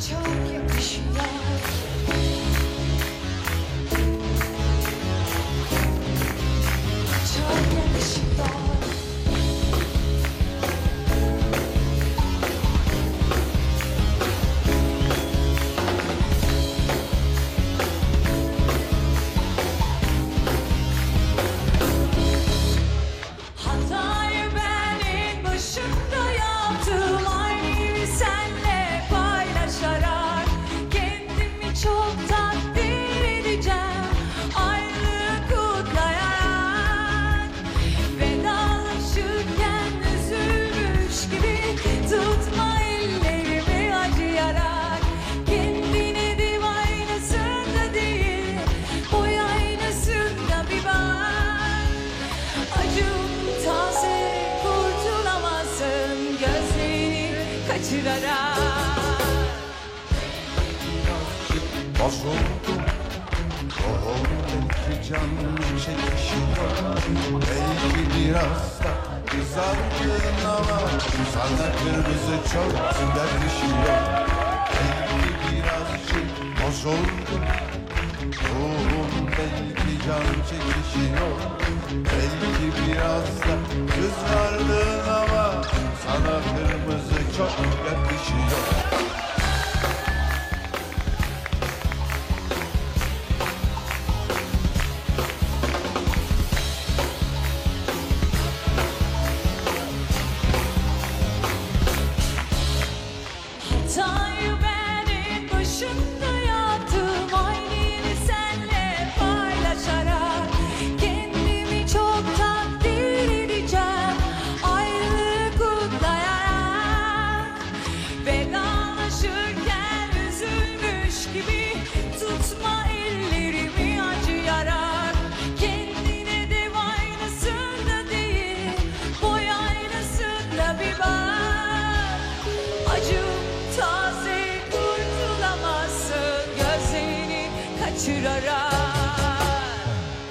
çok kaçırarak Bozuldum Ruhum belki can çekişiyor Belki biraz da kızardın ama Sana kırmızı çok yakışıyor Belki birazcık bozuldum Ruhum belki can çekişiyor yakışıyor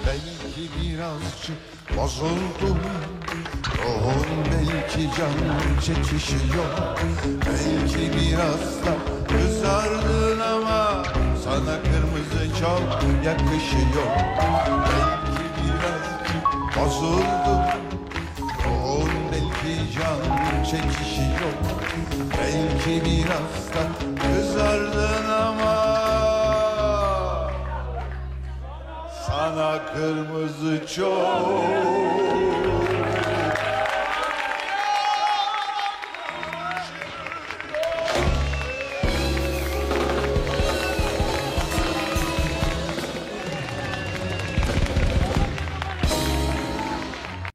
Belki birazcık bozuldum Ruhun belki can çekişiyor Belki biraz da kızardın ama Sana kırmızı çok yakışıyor Belki birazcık bozuldum Ruhun belki can çekişiyor Belki biraz da kırmızı çok